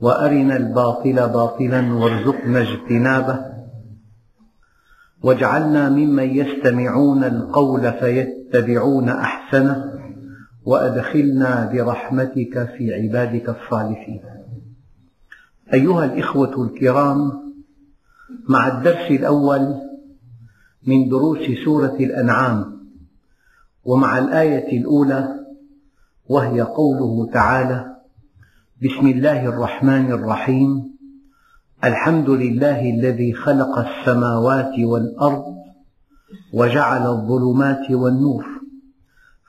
وأرنا الباطل باطلا وارزقنا اجتنابه. واجعلنا ممن يستمعون القول فيتبعون أحسنه وأدخلنا برحمتك في عبادك الصالحين. أيها الإخوة الكرام مع الدرس الأول من دروس سورة الأنعام ومع الآية الأولى وهي قوله تعالى بسم الله الرحمن الرحيم. الحمد لله الذي خلق السماوات والأرض وجعل الظلمات والنور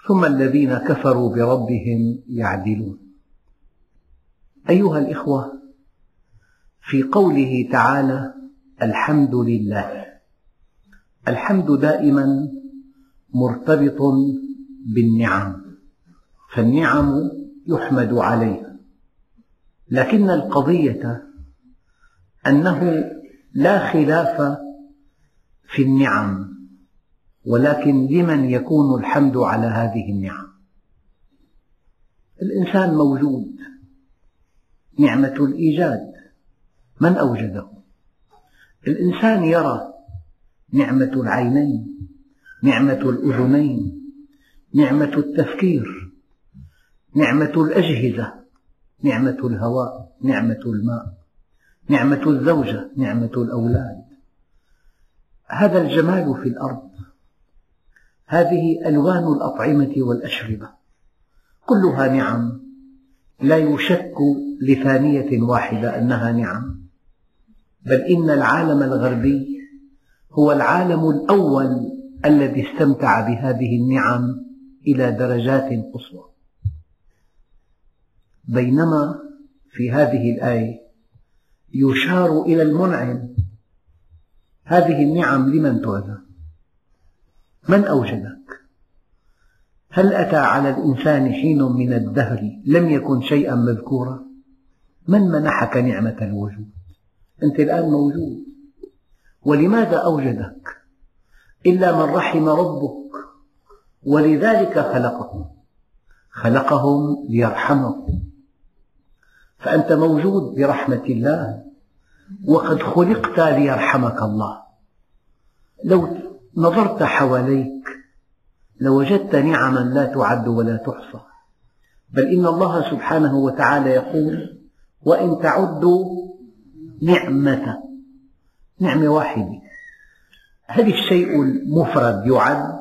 ثم الذين كفروا بربهم يعدلون. أيها الإخوة في قوله تعالى الحمد لله. الحمد دائما مرتبط بالنعم فالنعم يحمد عليها. لكن القضية أنه لا خلاف في النعم ولكن لمن يكون الحمد على هذه النعم؟ الإنسان موجود نعمة الإيجاد من أوجده؟ الإنسان يرى نعمة العينين نعمة الأذنين نعمة التفكير نعمة الأجهزة. نعمة الهواء نعمة الماء نعمة الزوجة نعمة الأولاد. هذا الجمال في الأرض. هذه ألوان الأطعمة والأشربة. كلها نعم. لا يشك لثانية واحدة أنها نعم. بل إن العالم الغربي هو العالم الأول الذي استمتع بهذه النعم إلى درجات قصوى. بينما في هذه الآية يشار إلى المنعم. هذه النعم لمن تعزى من أوجدك؟ هل أتى على الإنسان حين من الدهر لم يكن شيئا مذكورا؟ من منحك نعمة الوجود؟ أنت الآن موجود. ولماذا أوجدك؟ إلا من رحم ربك. ولذلك خلقهم. خلقهم ليرحمهم. فأنت موجود برحمة الله وقد خلقت ليرحمك الله. لو نظرت حواليك لوجدت نعما لا تعد ولا تحصى. بل إن الله سبحانه وتعالى يقول وإن تعدوا نعمة نعمة واحدة. هل الشيء المفرد يعد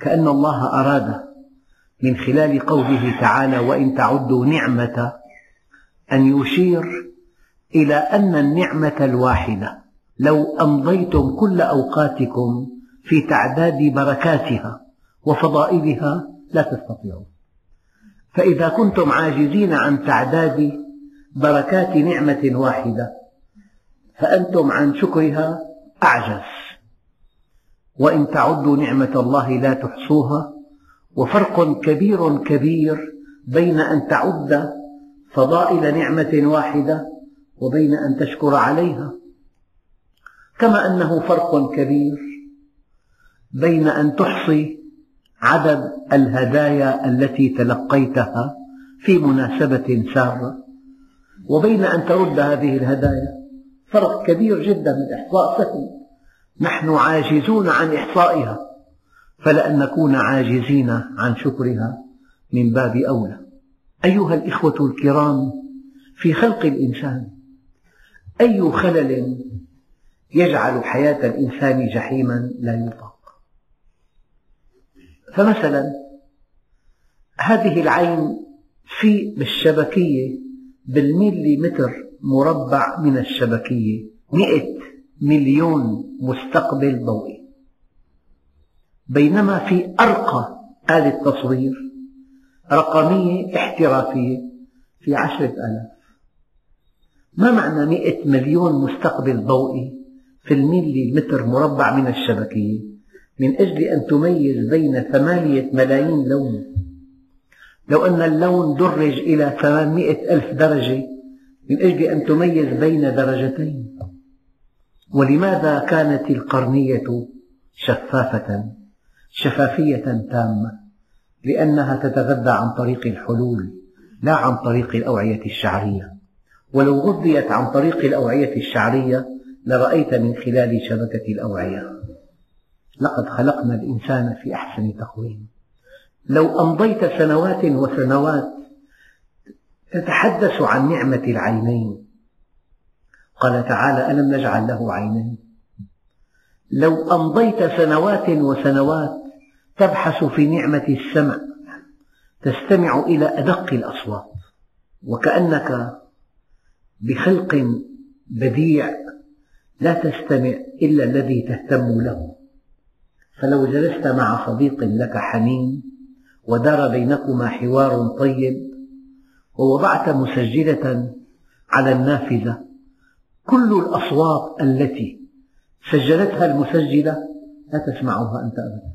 كأن الله أراد من خلال قوله تعالى وإن تعدوا نعمة أن يشير إلى أن النعمة الواحدة لو أمضيتم كل أوقاتكم في تعداد بركاتها وفضائلها لا تستطيعون. فإذا كنتم عاجزين عن تعداد بركات نعمة واحدة فأنتم عن شكرها أعجز. وإن تعدوا نعمة الله لا تحصوها وفرق كبير كبير بين أن تعد فضائل نعمة واحدة وبين أن تشكر عليها. كما أنه فرق كبير بين أن تحصي عدد الهدايا التي تلقيتها في مناسبة سارة وبين أن ترد هذه الهدايا. فرق كبير جدا الإحصاء سهل. نحن عاجزون عن إحصائها فلأن نكون عاجزين عن شكرها من باب أولى. أيها الإخوة الكرام في خلق الإنسان أي خلل يجعل حياة الإنسان جحيما لا يطاق؟ فمثلا هذه العين في بالشبكية بالمليمتر مربع من الشبكية مئة مليون مستقبل ضوئي. بينما في أرقى آلة تصوير رقمية احترافية في عشرة آلاف. ما معنى مئة مليون مستقبل ضوئي في الميلي متر مربع من الشبكية؟ من أجل أن تميز بين ثمانية ملايين لون. لو أن اللون درج إلى ثمانمائة ألف درجة من أجل أن تميز بين درجتين. ولماذا كانت القرنية شفافة؟ شفافية تامة. لأنها تتغذى عن طريق الحلول لا عن طريق الأوعية الشعرية. ولو غذيت عن طريق الأوعية الشعرية لرأيت من خلال شبكة الأوعية. لقد خلقنا الإنسان في أحسن تقويم. لو أمضيت سنوات وسنوات تتحدث عن نعمة العينين. قال تعالى ألم نجعل له عينين؟ لو أمضيت سنوات وسنوات تبحث في نعمة السمع تستمع إلى أدق الأصوات وكأنك بخلق بديع لا تستمع إلا الذي تهتم له. فلو جلست مع صديق لك حميم ودار بينكما حوار طيب ووضعت مسجلة على النافذة كل الأصوات التي سجلتها المسجلة لا تسمعها أنت أبدا.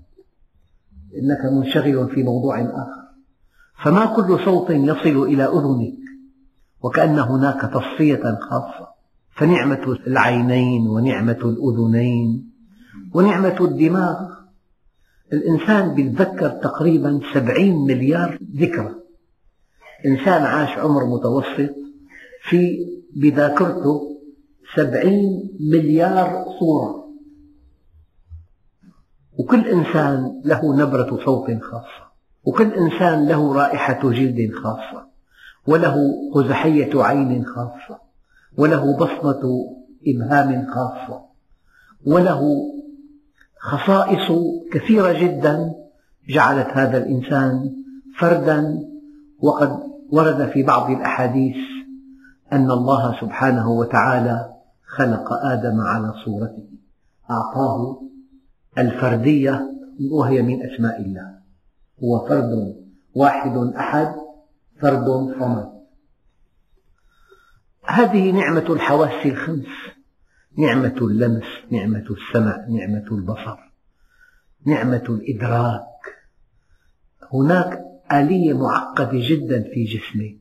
إنك منشغل في موضوع آخر. فما كل صوت يصل إلى أذنك وكأن هناك تصفية خاصة. فنعمة العينين ونعمة الأذنين ونعمة الدماغ. الإنسان يتذكر تقريبا سبعين مليار ذكرى. إنسان عاش عمر متوسط في بذاكرته سبعين مليار صورة. وكل إنسان له نبرة صوت خاصة وكل إنسان له رائحة جلد خاصة وله قزحية عين خاصة وله بصمة إبهام خاصة وله خصائص كثيرة جدا جعلت هذا الإنسان فردا وقد ورد في بعض الأحاديث أن الله سبحانه وتعالى خلق آدم على صورته أعطاه الفردية وهي من أسماء الله. هو فرد واحد أحد فرد صمد هذه نعمة الحواس الخمس نعمة اللمس نعمة السمع نعمة البصر نعمة الإدراك. هناك آلية معقدة جدا في جسمك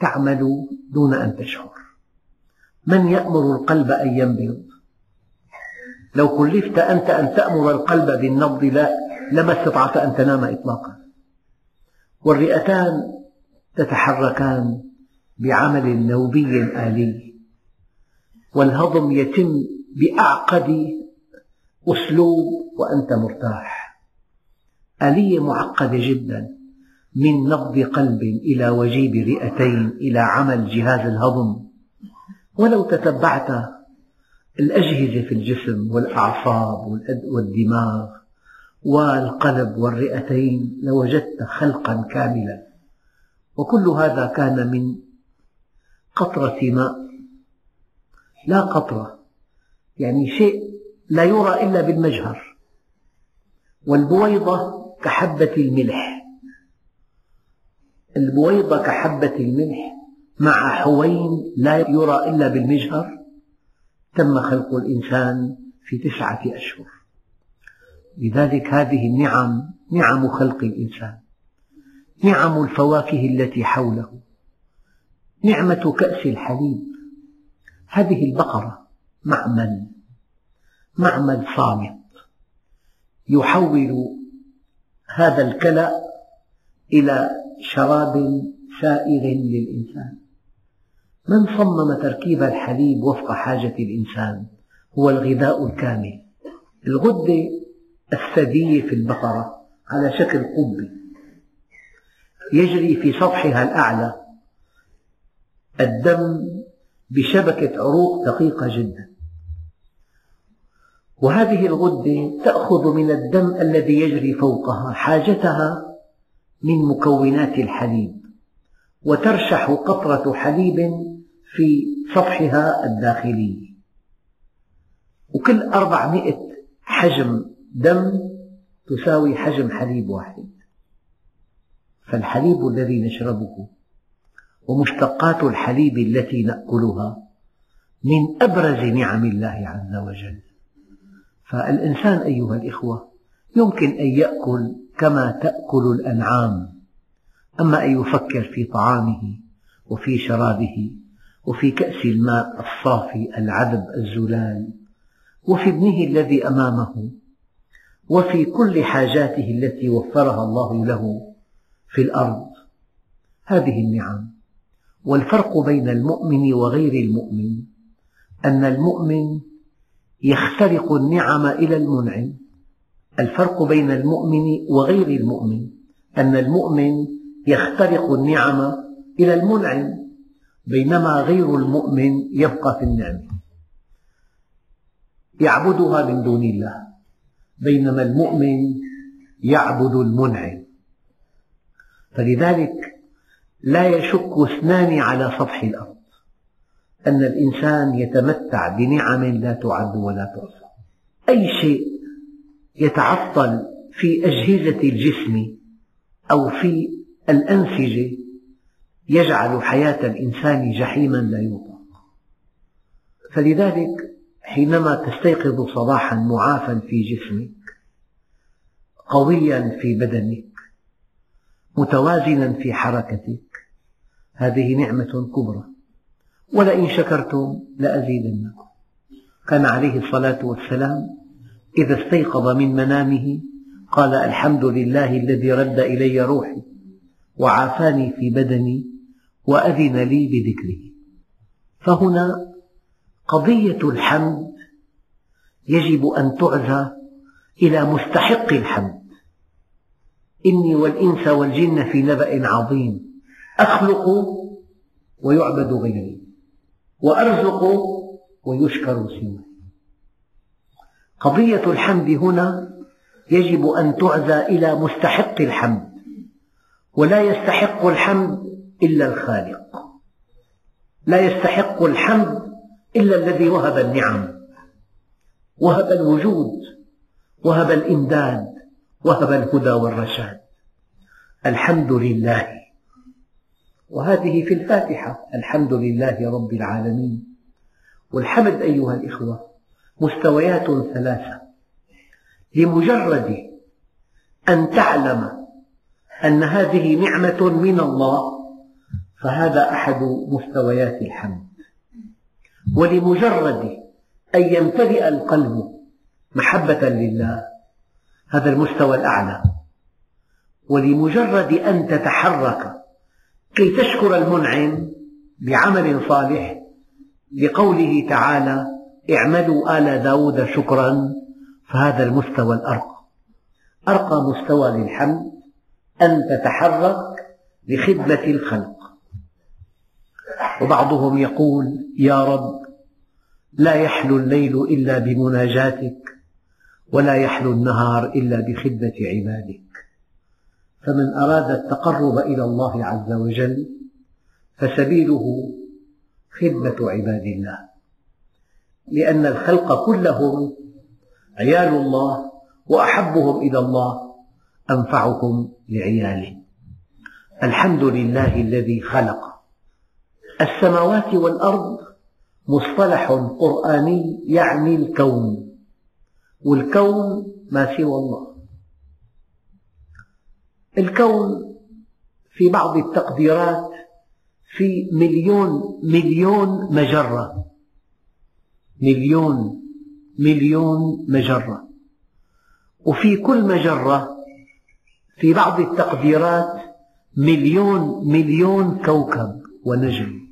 تعمل دون أن تشعر. من يأمر القلب أن ينبض؟ لو كلفت أنت أن تأمر القلب بالنبض لا لما استطعت أن تنام إطلاقا. والرئتان تتحركان بعمل نوبي آلي. والهضم يتم بأعقد أسلوب وأنت مرتاح. آلية معقدة جدا من نبض قلب إلى وجيب رئتين إلى عمل جهاز الهضم. ولو تتبعت الأجهزة في الجسم والأعصاب والدماغ والقلب والرئتين لوجدت خلقا كاملا. وكل هذا كان من قطرة ماء. لا قطرة يعني شيء لا يرى إلا بالمجهر. والبويضة كحبة الملح. البويضة كحبة الملح مع حوين لا يرى إلا بالمجهر. تم خلق الإنسان في تسعة أشهر. لذلك هذه النعم نعم خلق الإنسان. نعم الفواكه التي حوله. نعمة كأس الحليب. هذه البقرة معمل معمل صامت. يحول هذا الكلأ إلى شراب سائغ للإنسان. من صمم تركيب الحليب وفق حاجة الإنسان؟ هو الغذاء الكامل. الغدة الثدية في البقرة على شكل قبة يجري في سطحها الأعلى. الدم بشبكة عروق دقيقة جدا. وهذه الغدة تأخذ من الدم الذي يجري فوقها حاجتها من مكونات الحليب. وترشح قطرة حليب في سطحها الداخلي. وكل أربعمائة حجم دم تساوي حجم حليب واحد. فالحليب الذي نشربه ومشتقات الحليب التي نأكلها من أبرز نعم الله عز وجل. فالإنسان أيها الإخوة يمكن أن يأكل كما تأكل الأنعام. أما أن يفكر في طعامه وفي شرابه وفي كأس الماء الصافي العذب الزلال وفي ابنه الذي أمامه وفي كل حاجاته التي وفرها الله له في الأرض. هذه النعم. والفرق بين المؤمن وغير المؤمن أن المؤمن يخترق النعم إلى المنعم. الفرق بين المؤمن وغير المؤمن أن المؤمن يخترق النعم إلى المنعم. بينما غير المؤمن يبقى في النعمة يعبدها من دون الله بينما المؤمن يعبد المنعم. فلذلك لا يشك اثنان على سطح الأرض أن الإنسان يتمتع بنعم لا تعد ولا تحصى أي شيء يتعطل في أجهزة الجسم أو في الأنسجة يجعل حياة الإنسان جحيما لا يطاق. فلذلك حينما تستيقظ صباحا معافى في جسمك قويا في بدنك متوازنا في حركتك هذه نعمة كبرى. ولئن شكرتم لأزيدنكم. كان عليه الصلاة والسلام إذا استيقظ من منامه قال الحمد لله الذي رد إلي روحي وعافاني في بدني وأذن لي بذكره. فهنا قضية الحمد يجب أن تعزى إلى مستحق الحمد. إني والإنس والجن في نبأ عظيم. أخلق ويعبد غيري. وأرزق ويشكر سواه قضية الحمد هنا يجب أن تعزى إلى مستحق الحمد. ولا يستحق الحمد إلا الخالق. لا يستحق الحمد إلا الذي وهب النعم وهب الوجود وهب الإمداد وهب الهدى والرشاد. الحمد لله. وهذه في الفاتحة. الحمد لله رب العالمين. والحمد أيها الإخوة مستويات ثلاثة. لمجرد أن تعلم أن هذه نعمة من الله فهذا أحد مستويات الحمد. ولمجرد أن يمتلئ القلب محبة لله هذا المستوى الأعلى. ولمجرد أن تتحرك كي تشكر المنعم بعمل صالح لقوله تعالى اعملوا آل داود شكرا فهذا المستوى الأرقى. أرقى مستوى للحمد أن تتحرك لخدمة الخلق. وبعضهم يقول يا رب لا يحلو الليل إلا بمناجاتك ولا يحلو النهار إلا بخدمة عبادك. فمن أراد التقرب إلى الله عز وجل فسبيله خدمة عباد الله. لأن الخلق كلهم عيال الله وأحبهم إلى الله أنفعهم لعياله. الحمد لله الذي خلق. السماوات والأرض مصطلح قرآني يعني الكون والكون ما سوى الله. الكون في بعض التقديرات في مليون مليون مجرة. مليون مليون مجرة. وفي كل مجرة في بعض التقديرات مليون مليون كوكب ونجم.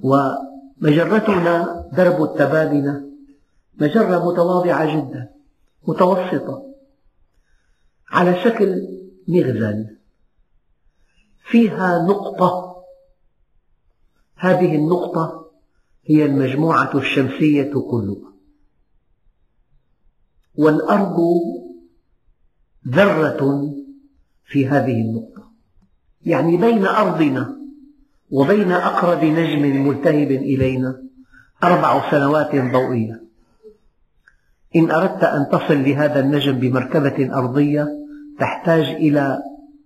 ومجرتنا درب التبابنة مجرة متواضعة جدا متوسطة على شكل مغزل. فيها نقطة هذه النقطة هي المجموعة الشمسية كلها. والأرض ذرة في هذه النقطة. يعني بين أرضنا وبين أقرب نجم ملتهب إلينا أربع سنوات ضوئية. إن أردت أن تصل لهذا النجم بمركبة أرضية تحتاج إلى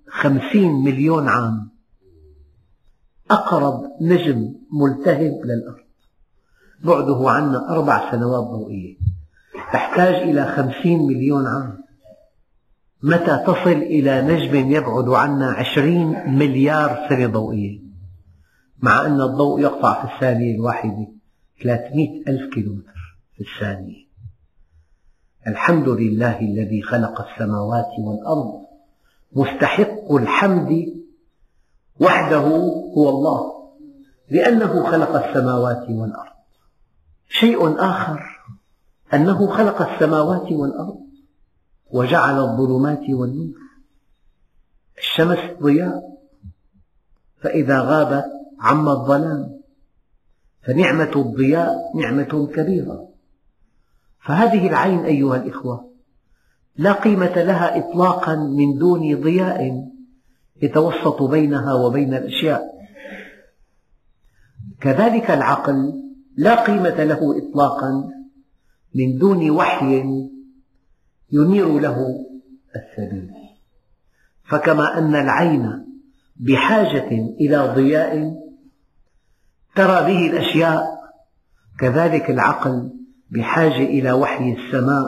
خمسين مليون عام. أقرب نجم ملتهب للأرض. بعده عنا أربع سنوات ضوئية. تحتاج إلى خمسين مليون عام. متى تصل إلى نجم يبعد عنا عشرين مليار سنة ضوئية؟ مع أن الضوء يقطع في الثانية الواحدة 300 ألف كيلومتر في الثانية. الحمد لله الذي خلق السماوات والأرض مستحق الحمد وحده هو الله لأنه خلق السماوات والأرض. شيء آخر أنه خلق السماوات والأرض وجعل الظلمات والنور. الشمس ضياء فإذا غابت عم الظلام. فنعمة الضياء نعمة كبيرة. فهذه العين أيها الإخوة لا قيمة لها إطلاقا من دون ضياء يتوسط بينها وبين الأشياء. كذلك العقل لا قيمة له إطلاقا من دون وحي ينير له السبيل. فكما أن العين بحاجة إلى ضياء ترى به الأشياء. كذلك العقل بحاجة إلى وحي السماء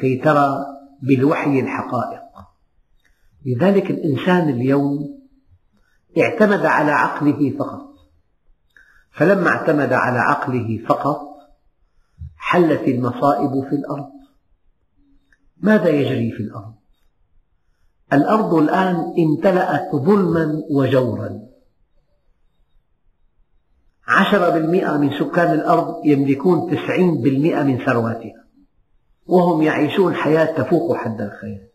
كي ترى بالوحي الحقائق. لذلك الإنسان اليوم اعتمد على عقله فقط. فلما اعتمد على عقله فقط حلت المصائب في الأرض. ماذا يجري في الأرض؟ الأرض الآن امتلأت ظلما وجورا. عشرة بالمئة من سكان الأرض يملكون تسعين بالمئة من ثرواتها. وهم يعيشون حياة تفوق حد الخيال.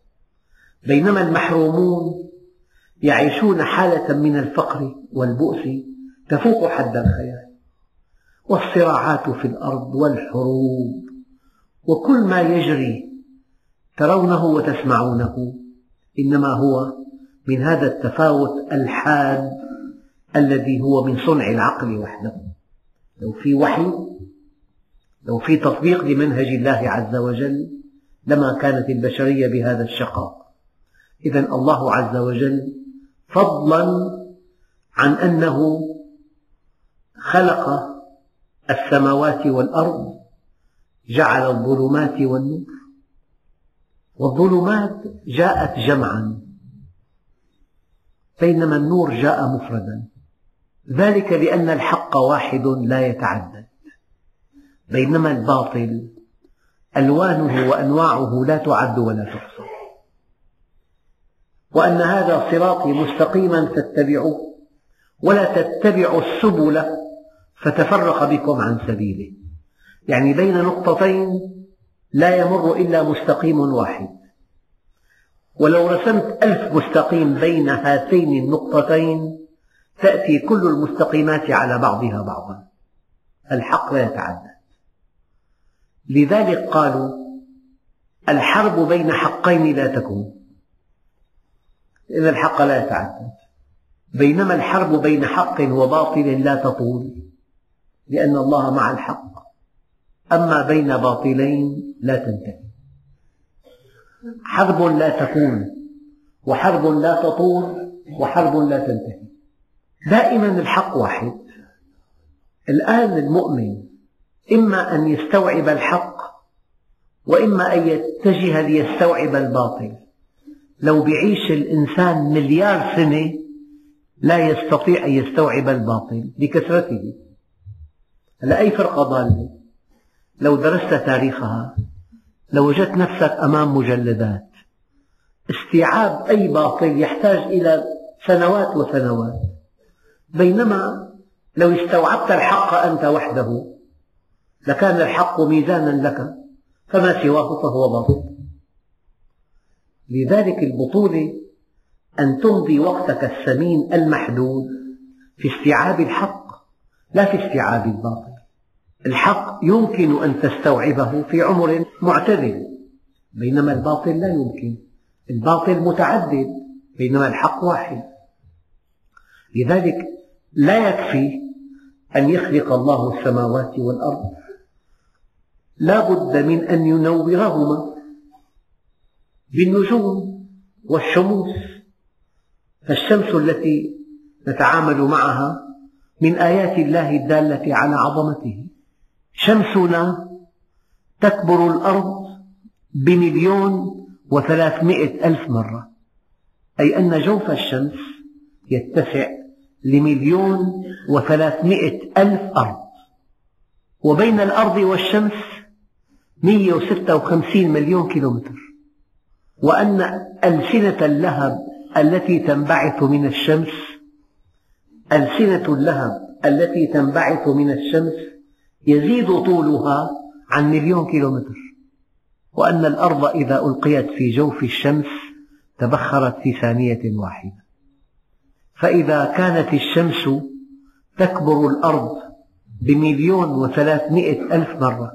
بينما المحرومون يعيشون حالة من الفقر والبؤس تفوق حد الخيال. والصراعات في الأرض والحروب. وكل ما يجري ترونه وتسمعونه. إنما هو من هذا التفاوت الحاد الذي هو من صنع العقل وحده. لو في وحي لو في تطبيق لمنهج الله عز وجل لما كانت البشرية بهذا الشقاء إذا الله عز وجل فضلا عن أنه خلق السماوات والأرض جعل الظلمات والنور. والظلمات جاءت جمعا بينما النور جاء مفردا. ذلك لأن الحق واحد لا يتعدد. بينما الباطل ألوانه وأنواعه لا تعد ولا تحصى. وأن هذا صراطي مستقيما فاتبعوه ولا تتبعوا السبل فتفرق بكم عن سبيله. يعني بين نقطتين لا يمر إلا مستقيم واحد. ولو رسمت ألف مستقيم بين هاتين النقطتين تأتي كل المستقيمات على بعضها بعضا. الحق لا يتعدد لذلك قالوا الحرب بين حقين لا تكون. لأن الحق لا يتعدد بينما الحرب بين حق وباطل لا تطول لأن الله مع الحق. أما بين باطلين لا تنتهي. حرب لا تكون وحرب لا تطول وحرب لا تنتهي. دائما الحق واحد. الآن المؤمن إما أن يستوعب الحق وإما أن يتجه ليستوعب الباطل. لو بيعيش الإنسان مليار سنة لا يستطيع أن يستوعب الباطل لكثرته هلا أي فرقة ضالة؟ لو درست تاريخها لوجدت نفسك أمام مجلدات استيعاب أي باطل يحتاج إلى سنوات وسنوات. بينما لو استوعبت الحق أنت وحده لكان الحق ميزانا لك فما سواه فهو باطل لذلك البطولة أن تمضي وقتك الثمين المحدود في استيعاب الحق لا في استيعاب الباطل. الحق يمكن أن تستوعبه في عمر معتدل بينما الباطل لا يمكن. الباطل متعدد بينما الحق واحد. لذلك لا يكفي أن يخلق الله السماوات والأرض. لا بد من أن ينورهما بالنجوم والشموس. فالشمس التي نتعامل معها من آيات الله الدالة على عظمته. شمسنا تكبر الأرض بمليون وثلاثمئة ألف مرة. أي أن جوف الشمس يتسع لمليون وثلاثمئة ألف أرض. وبين الأرض والشمس 156 مليون كيلومتر. وأن ألسنة اللهب التي تنبعث من الشمس ألسنة اللهب التي تنبعث من الشمس يزيد طولها عن مليون كيلومتر. وأن الأرض إذا ألقيت في جوف الشمس تبخرت في ثانية واحدة. فإذا كانت الشمس تكبر الأرض بمليون وثلاثمئة ألف مرة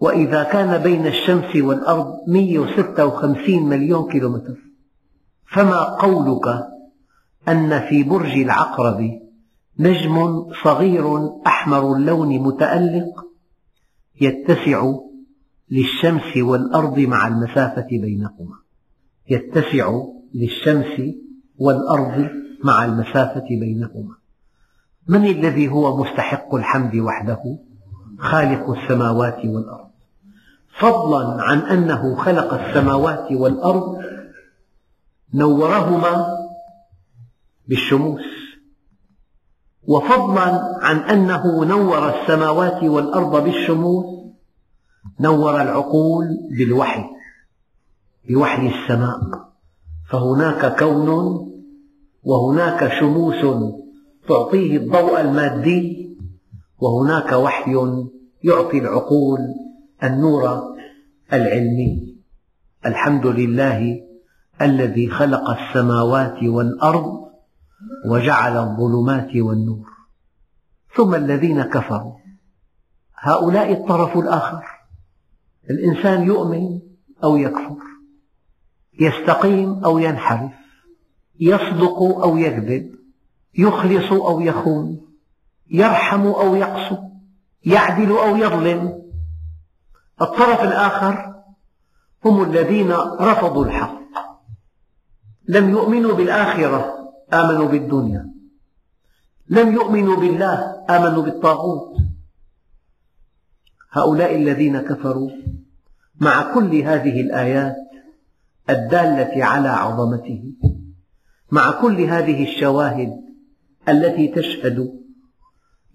وإذا كان بين الشمس والأرض 156 مليون كيلومتر فما قولك أن في برج العقرب نجم صغير أحمر اللون متألق يتسع للشمس والأرض مع المسافة بينهما؟ يتسع للشمس والأرض مع المسافة بينهما. من الذي هو مستحق الحمد وحده؟ خالق السماوات والأرض. فضلا عن أنه خلق السماوات والأرض نورهما بالشموس. وفضلا عن أنه نور السماوات والأرض بالشموس نور العقول بالوحي بوحي السماء. فهناك كون وهناك شموس تعطيه الضوء المادي وهناك وحي يعطي العقول النور العلمي. الحمد لله الذي خلق السماوات والأرض وجعل الظلمات والنور. ثم الذين كفروا. هؤلاء الطرف الآخر. الإنسان يؤمن أو يكفر يستقيم أو ينحرف. يصدق أو يكذب يخلص أو يخون يرحم أو يقسو يعدل أو يظلم. الطرف الآخر هم الذين رفضوا الحق. لم يؤمنوا بالآخرة آمنوا بالدنيا. لم يؤمنوا بالله آمنوا بالطاغوت. هؤلاء الذين كفروا مع كل هذه الآيات الدالة على عظمته. مع كل هذه الشواهد التي تشهد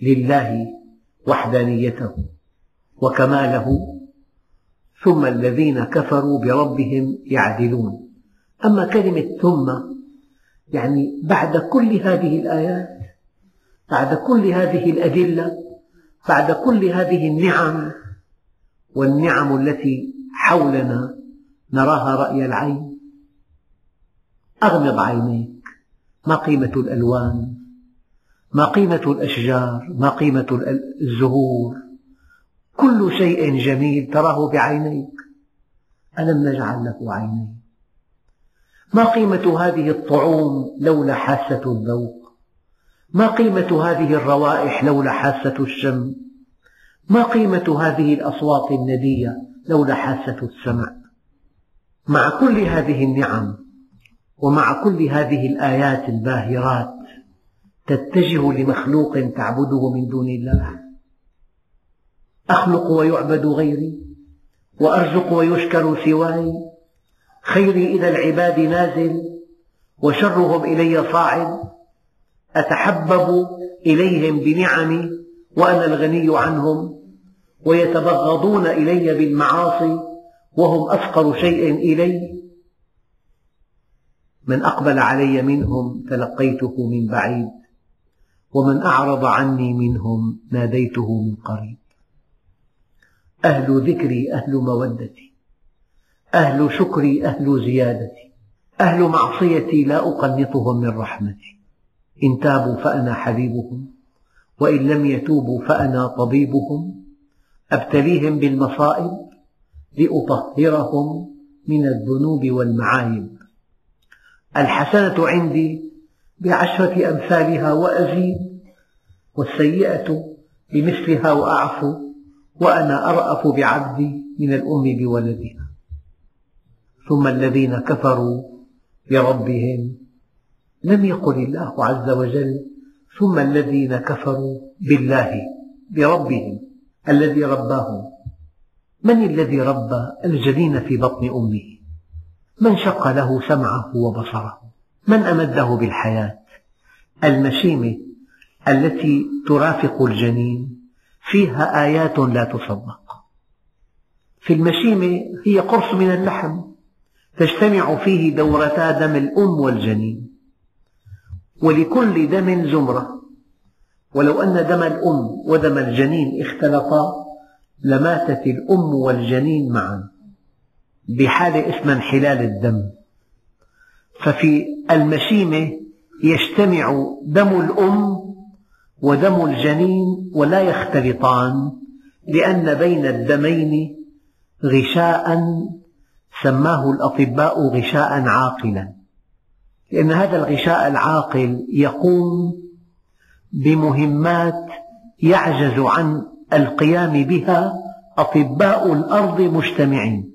لله وحدانيته وكماله ثم الذين كفروا بربهم يعدلون. أما كلمة ثم يعني بعد كل هذه الآيات بعد كل هذه الأدلة بعد كل هذه النعم والنعم التي حولنا نراها رأي العين. أغمض عينيك. ما قيمة الألوان؟ ما قيمة الأشجار؟ ما قيمة الزهور؟ كل شيء جميل تراه بعينيك. ألم نجعل له عينين؟ ما قيمة هذه الطعوم لولا حاسة الذوق؟ ما قيمة هذه الروائح لولا حاسة الشم؟ ما قيمة هذه الأصوات الندية لولا حاسة السمع؟ مع كل هذه النعم ومع كل هذه الآيات الباهرات تتجه لمخلوق تعبده من دون الله. أخلق ويعبد غيري وأرزق ويشكر سواي خيري إلى العباد نازل وشرهم إلي صاعد. أتحبب إليهم بنعمي وأنا الغني عنهم ويتبغضون إلي بالمعاصي وهم أفقر شيء إلي. من أقبل علي منهم تلقيته من بعيد ومن أعرض عني منهم ناديته من قريب. أهل ذكري أهل مودتي أهل شكري أهل زيادتي أهل معصيتي لا أقنطهم من رحمتي. إن تابوا فأنا حبيبهم وإن لم يتوبوا فأنا طبيبهم. أبتليهم بالمصائب لأطهرهم من الذنوب والمعايب. الحسنة عندي بعشرة أمثالها وأزيد والسيئة بمثلها وأعفو وأنا أرأف بعبدي من الأم بولدها. ثم الذين كفروا بربهم لم يقل الله عز وجل ثم الذين كفروا بالله بربهم الذي رباهم. من الذي ربى الجنين في بطن أمه؟ من شق له سمعه وبصره من أمده بالحياة. المشيمة التي ترافق الجنين فيها آيات لا تصدق. في المشيمة هي قرص من اللحم تجتمع فيه دورتا دم الأم والجنين. ولكل دم زمرة ولو أن دم الأم ودم الجنين اختلطا لماتت الأم والجنين معا. بحالة اسمها انحلال الدم. ففي المشيمة يجتمع دم الأم ودم الجنين ولا يختلطان لأن بين الدمين غشاء سماه الأطباء غشاء عاقلا. لأن هذا الغشاء العاقل يقوم بمهمات يعجز عن القيام بها أطباء الأرض مجتمعين.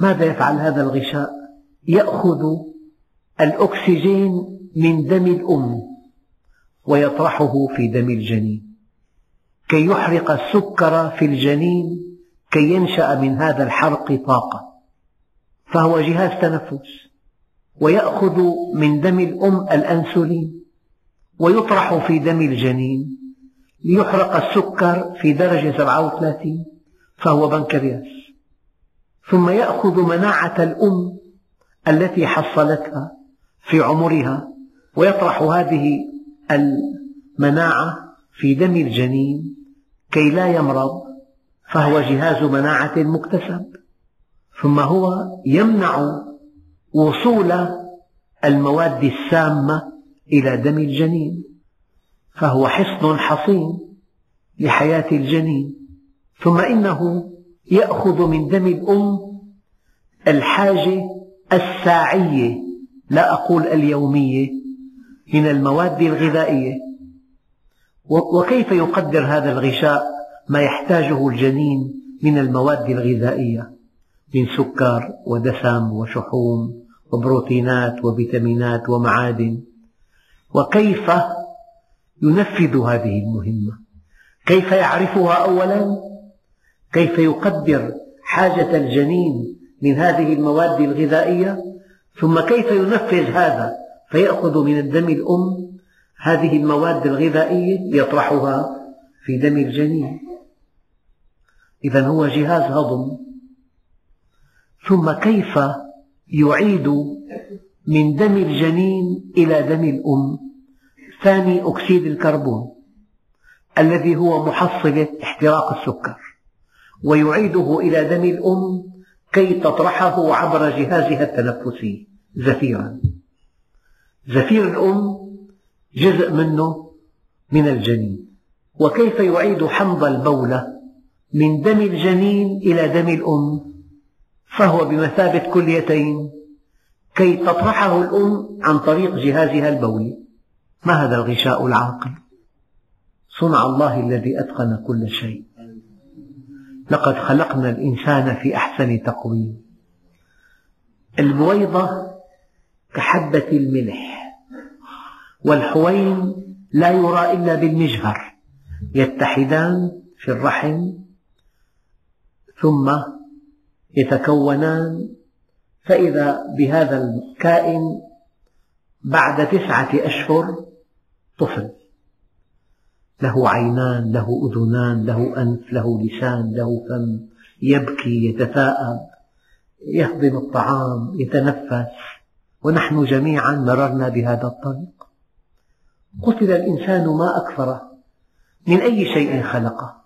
ماذا يفعل هذا الغشاء؟ يأخذ الأكسجين من دم الأم ويطرحه في دم الجنين. كي يحرق السكر في الجنين كي ينشأ من هذا الحرق طاقة. فهو جهاز تنفس. ويأخذ من دم الأم الأنسولين. ويطرح في دم الجنين. ليحرق السكر في درجة 37 فهو بنكرياس. ثم يأخذ مناعة الأم التي حصلتها في عمرها ويطرح هذه المناعة في دم الجنين كي لا يمرض فهو جهاز مناعة مكتسب. ثم هو يمنع وصول المواد السامة إلى دم الجنين فهو حصن حصين لحياة الجنين. ثم إنه يأخذ من دم الأم الحاجة الساعية لا أقول اليومية من المواد الغذائية. وكيف يقدر هذا الغشاء؟ ما يحتاجه الجنين من المواد الغذائية من سكر ودسم وشحوم وبروتينات وفيتامينات ومعادن. وكيف ينفذ هذه المهمة؟ كيف يعرفها أولا؟ كيف يقدر حاجة الجنين من هذه المواد الغذائية؟ ثم كيف ينفذ هذا؟ فيأخذ من الدم الأم هذه المواد الغذائية يطرحها في دم الجنين. إذا هو جهاز هضم. ثم كيف يعيد من دم الجنين إلى دم الأم؟ ثاني أكسيد الكربون الذي هو محصلة احتراق السكر. ويعيده إلى دم الأم كي تطرحه عبر جهازها التنفسي. زفيرا. زفير الأم جزء منه من الجنين. وكيف يعيد حمض البولة من دم الجنين إلى دم الأم؟ فهو بمثابة كليتين كي تطرحه الأم عن طريق جهازها البولي ما هذا الغشاء العاقل؟ صنع الله الذي أتقن كل شيء. لقد خلقنا الإنسان في أحسن تقويم. البويضة كحبة الملح والحوين لا يرى إلا بالمجهر يتحدان في الرحم ثم يتكونان. فإذا بهذا الكائن بعد تسعة أشهر طفل. له عينان له أذنان له أنف له لسان له فم يبكي يتثاءب يهضم الطعام يتنفس. ونحن جميعا مررنا بهذا الطريق. قتل الإنسان ما أكثره من أي شيء خلقه؟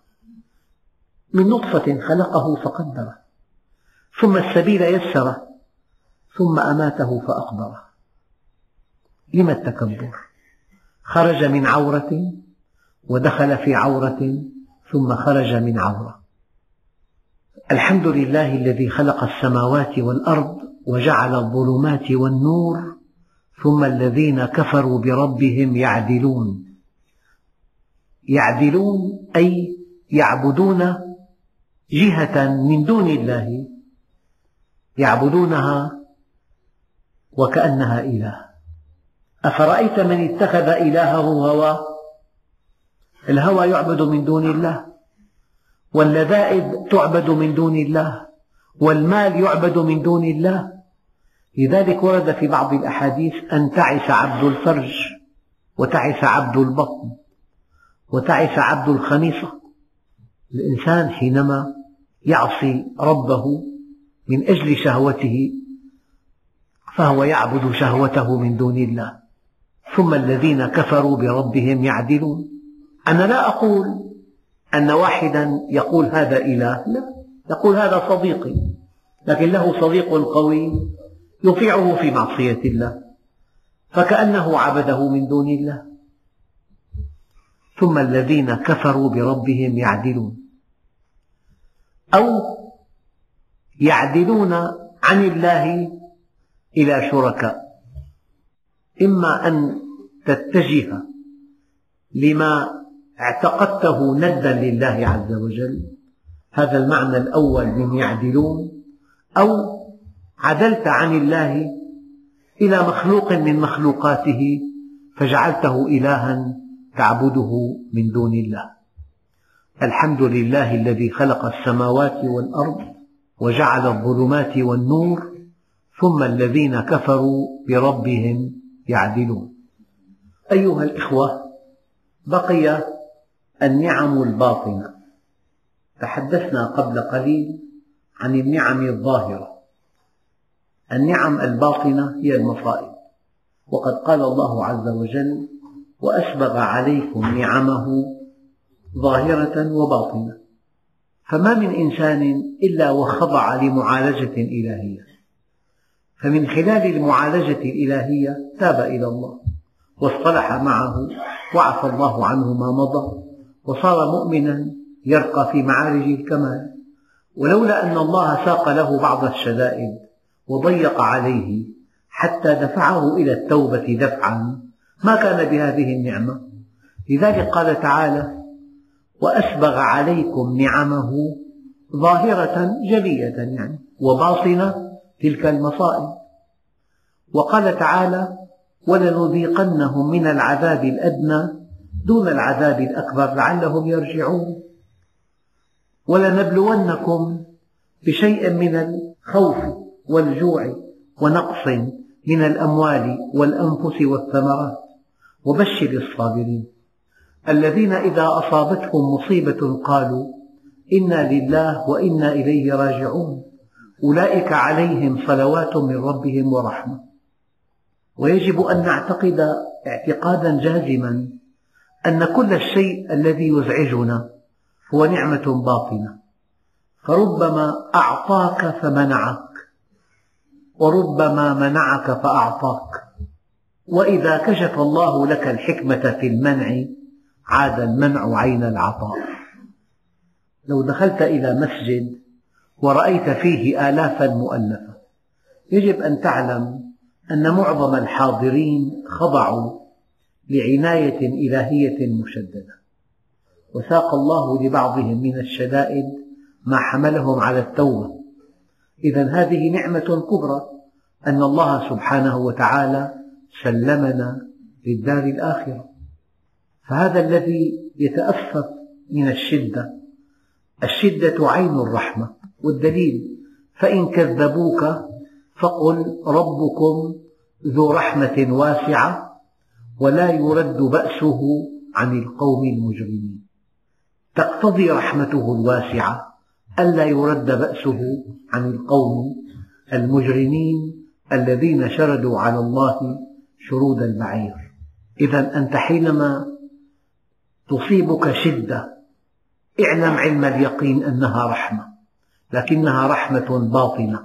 من نطفة خلقه فقدره. ثم السبيل يسره. ثم أماته فأقبره. لم التكبر؟ خرج من عورة ودخل في عورة ثم خرج من عورة. الحمد لله الذي خلق السماوات والأرض وجعل الظلمات والنور ثم الذين كفروا بربهم يعدلون. يعدلون أي يعبدون جهة من دون الله. يعبدونها وكأنها إله. أفرأيت من اتخذ إلهه هواه الهوى يعبد من دون الله واللذائذ تعبد من دون الله والمال يعبد من دون الله. لذلك ورد في بعض الأحاديث أن تعس عبد الفرج وتعس عبد البطن وتعس عبد الخميصة الإنسان حينما يعصي ربه من أجل شهوته فهو يعبد شهوته من دون الله. ثم الذين كفروا بربهم يعدلون. أنا لا أقول أن واحدا يقول هذا إله لا. يقول هذا صديقي لكن له صديق قوي يطيعه في معصية الله فكأنه عبده من دون الله. ثم الذين كفروا بربهم يعدلون أو يعدلون عن الله إلى شركاء. إما أن تتجه لما اعتقدته ندا لله عز وجل. هذا المعنى الأول من يعدلون. أو عدلت عن الله إلى مخلوق من مخلوقاته فجعلته إلها تعبده من دون الله. الحمد لله الذي خلق السماوات والأرض وجعل الظلمات والنور ثم الذين كفروا بربهم يعدلون. أيها الإخوة بقي النعم الباطنة. تحدثنا قبل قليل عن النعم الظاهرة. النعم الباطنة هي المصائب. وقد قال الله عز وجل وأسبغ عليكم نعمه ظاهرة وباطنة فما من إنسان إلا وخضع لمعالجة إلهية. فمن خلال المعالجة الإلهية تاب إلى الله واصطلح معه وعفى الله عنه ما مضى. وصار مؤمنا يرقى في معارج الكمال. ولولا أن الله ساق له بعض الشدائد وضيق عليه حتى دفعه إلى التوبة دفعا ما كان بهذه النعمة. لذلك قال تعالى وأسبغ عليكم نعمه ظاهرة جلية يعني وباطنة تلك المصائب. وقال تعالى ولنذيقنهم من العذاب الأدنى دون العذاب الأكبر لعلهم يرجعون. ولنبلونكم بشيء من الخوف والجوع ونقص من الأموال والأنفس والثمرات. وبشر الصابرين. الذين إذا أصابتهم مصيبة قالوا إنا لله وإنا إليه راجعون. أولئك عليهم صلوات من ربهم ورحمة. ويجب أن نعتقد اعتقادا جازما أن كل الشيء الذي يزعجنا هو نعمة باطنة. فربما أعطاك فمنعك وربما منعك فأعطاك. وإذا كشف الله لك الحكمة في المنع عاد المنع عين العطاء. لو دخلت إلى مسجد ورأيت فيه آلافا مؤلفة يجب أن تعلم أن معظم الحاضرين خضعوا لعناية إلهية مشددة. وساق الله لبعضهم من الشدائد ما حملهم على التوبة. إذا هذه نعمة كبرى أن الله سبحانه وتعالى سلمنا للدار الآخرة. فهذا الذي يتأفف من الشدة الشدة عين الرحمة والدليل فإن كذبوك فقل ربكم ذو رحمة واسعة ولا يرد بأسه عن القوم المجرمين. تقتضي رحمته الواسعة ألا يرد بأسه عن القوم المجرمين الذين شردوا على الله شرود البعير. إذا أنت حينما تصيبك شدة اعلم علم اليقين أنها رحمة لكنها رحمة باطنة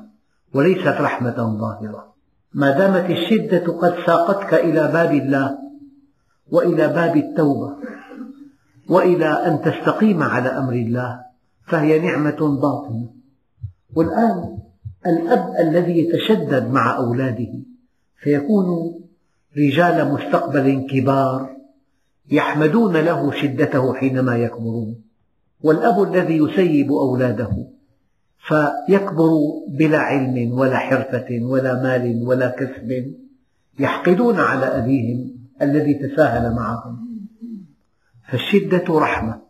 وليست رحمة ظاهرة. ما دامت الشدة قد ساقتك إلى باب الله وإلى باب التوبة. وإلى أن تستقيم على أمر الله فهي نعمة باطنة. والآن الأب الذي يتشدد مع أولاده فيكون رجال مستقبل كبار يحمدون له شدته حينما يكبرون. والأب الذي يسيب أولاده فيكبر بلا علم ولا حرفة ولا مال ولا كسب يحقدون على أبيهم. الذي تساهل معهم. فالشدة رحمة.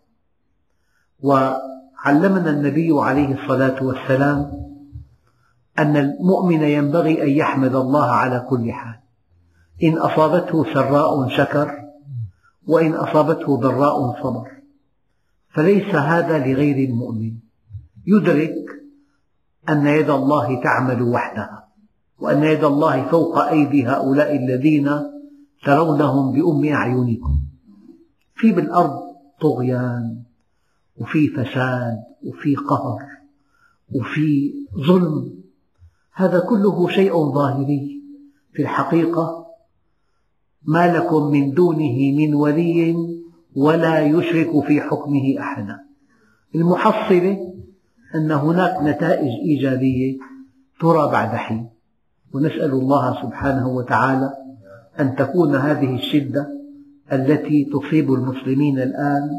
وعلمنا النبي عليه الصلاة والسلام أن المؤمن ينبغي أن يحمد الله على كل حال. إن أصابته سراء شكر وإن أصابته ضراء صبر. فليس هذا لغير المؤمن. يدرك أن يد الله تعمل وحدها وأن يد الله فوق أيدي هؤلاء الذين ترونهم بأم أعينكم. في بالأرض طغيان وفي فساد وفي قهر وفي ظلم. هذا كله شيء ظاهري. في الحقيقة ما لكم من دونه من ولي ولا يشرك في حكمه أحدا. المحصلة أن هناك نتائج إيجابية ترى بعد حين. ونسأل الله سبحانه وتعالى أن تكون هذه الشدة التي تصيب المسلمين الآن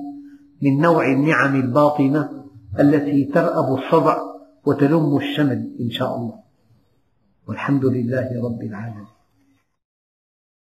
من نوع النعم الباطنة التي ترأب الصدع وتلم الشمل إن شاء الله. والحمد لله رب العالمين.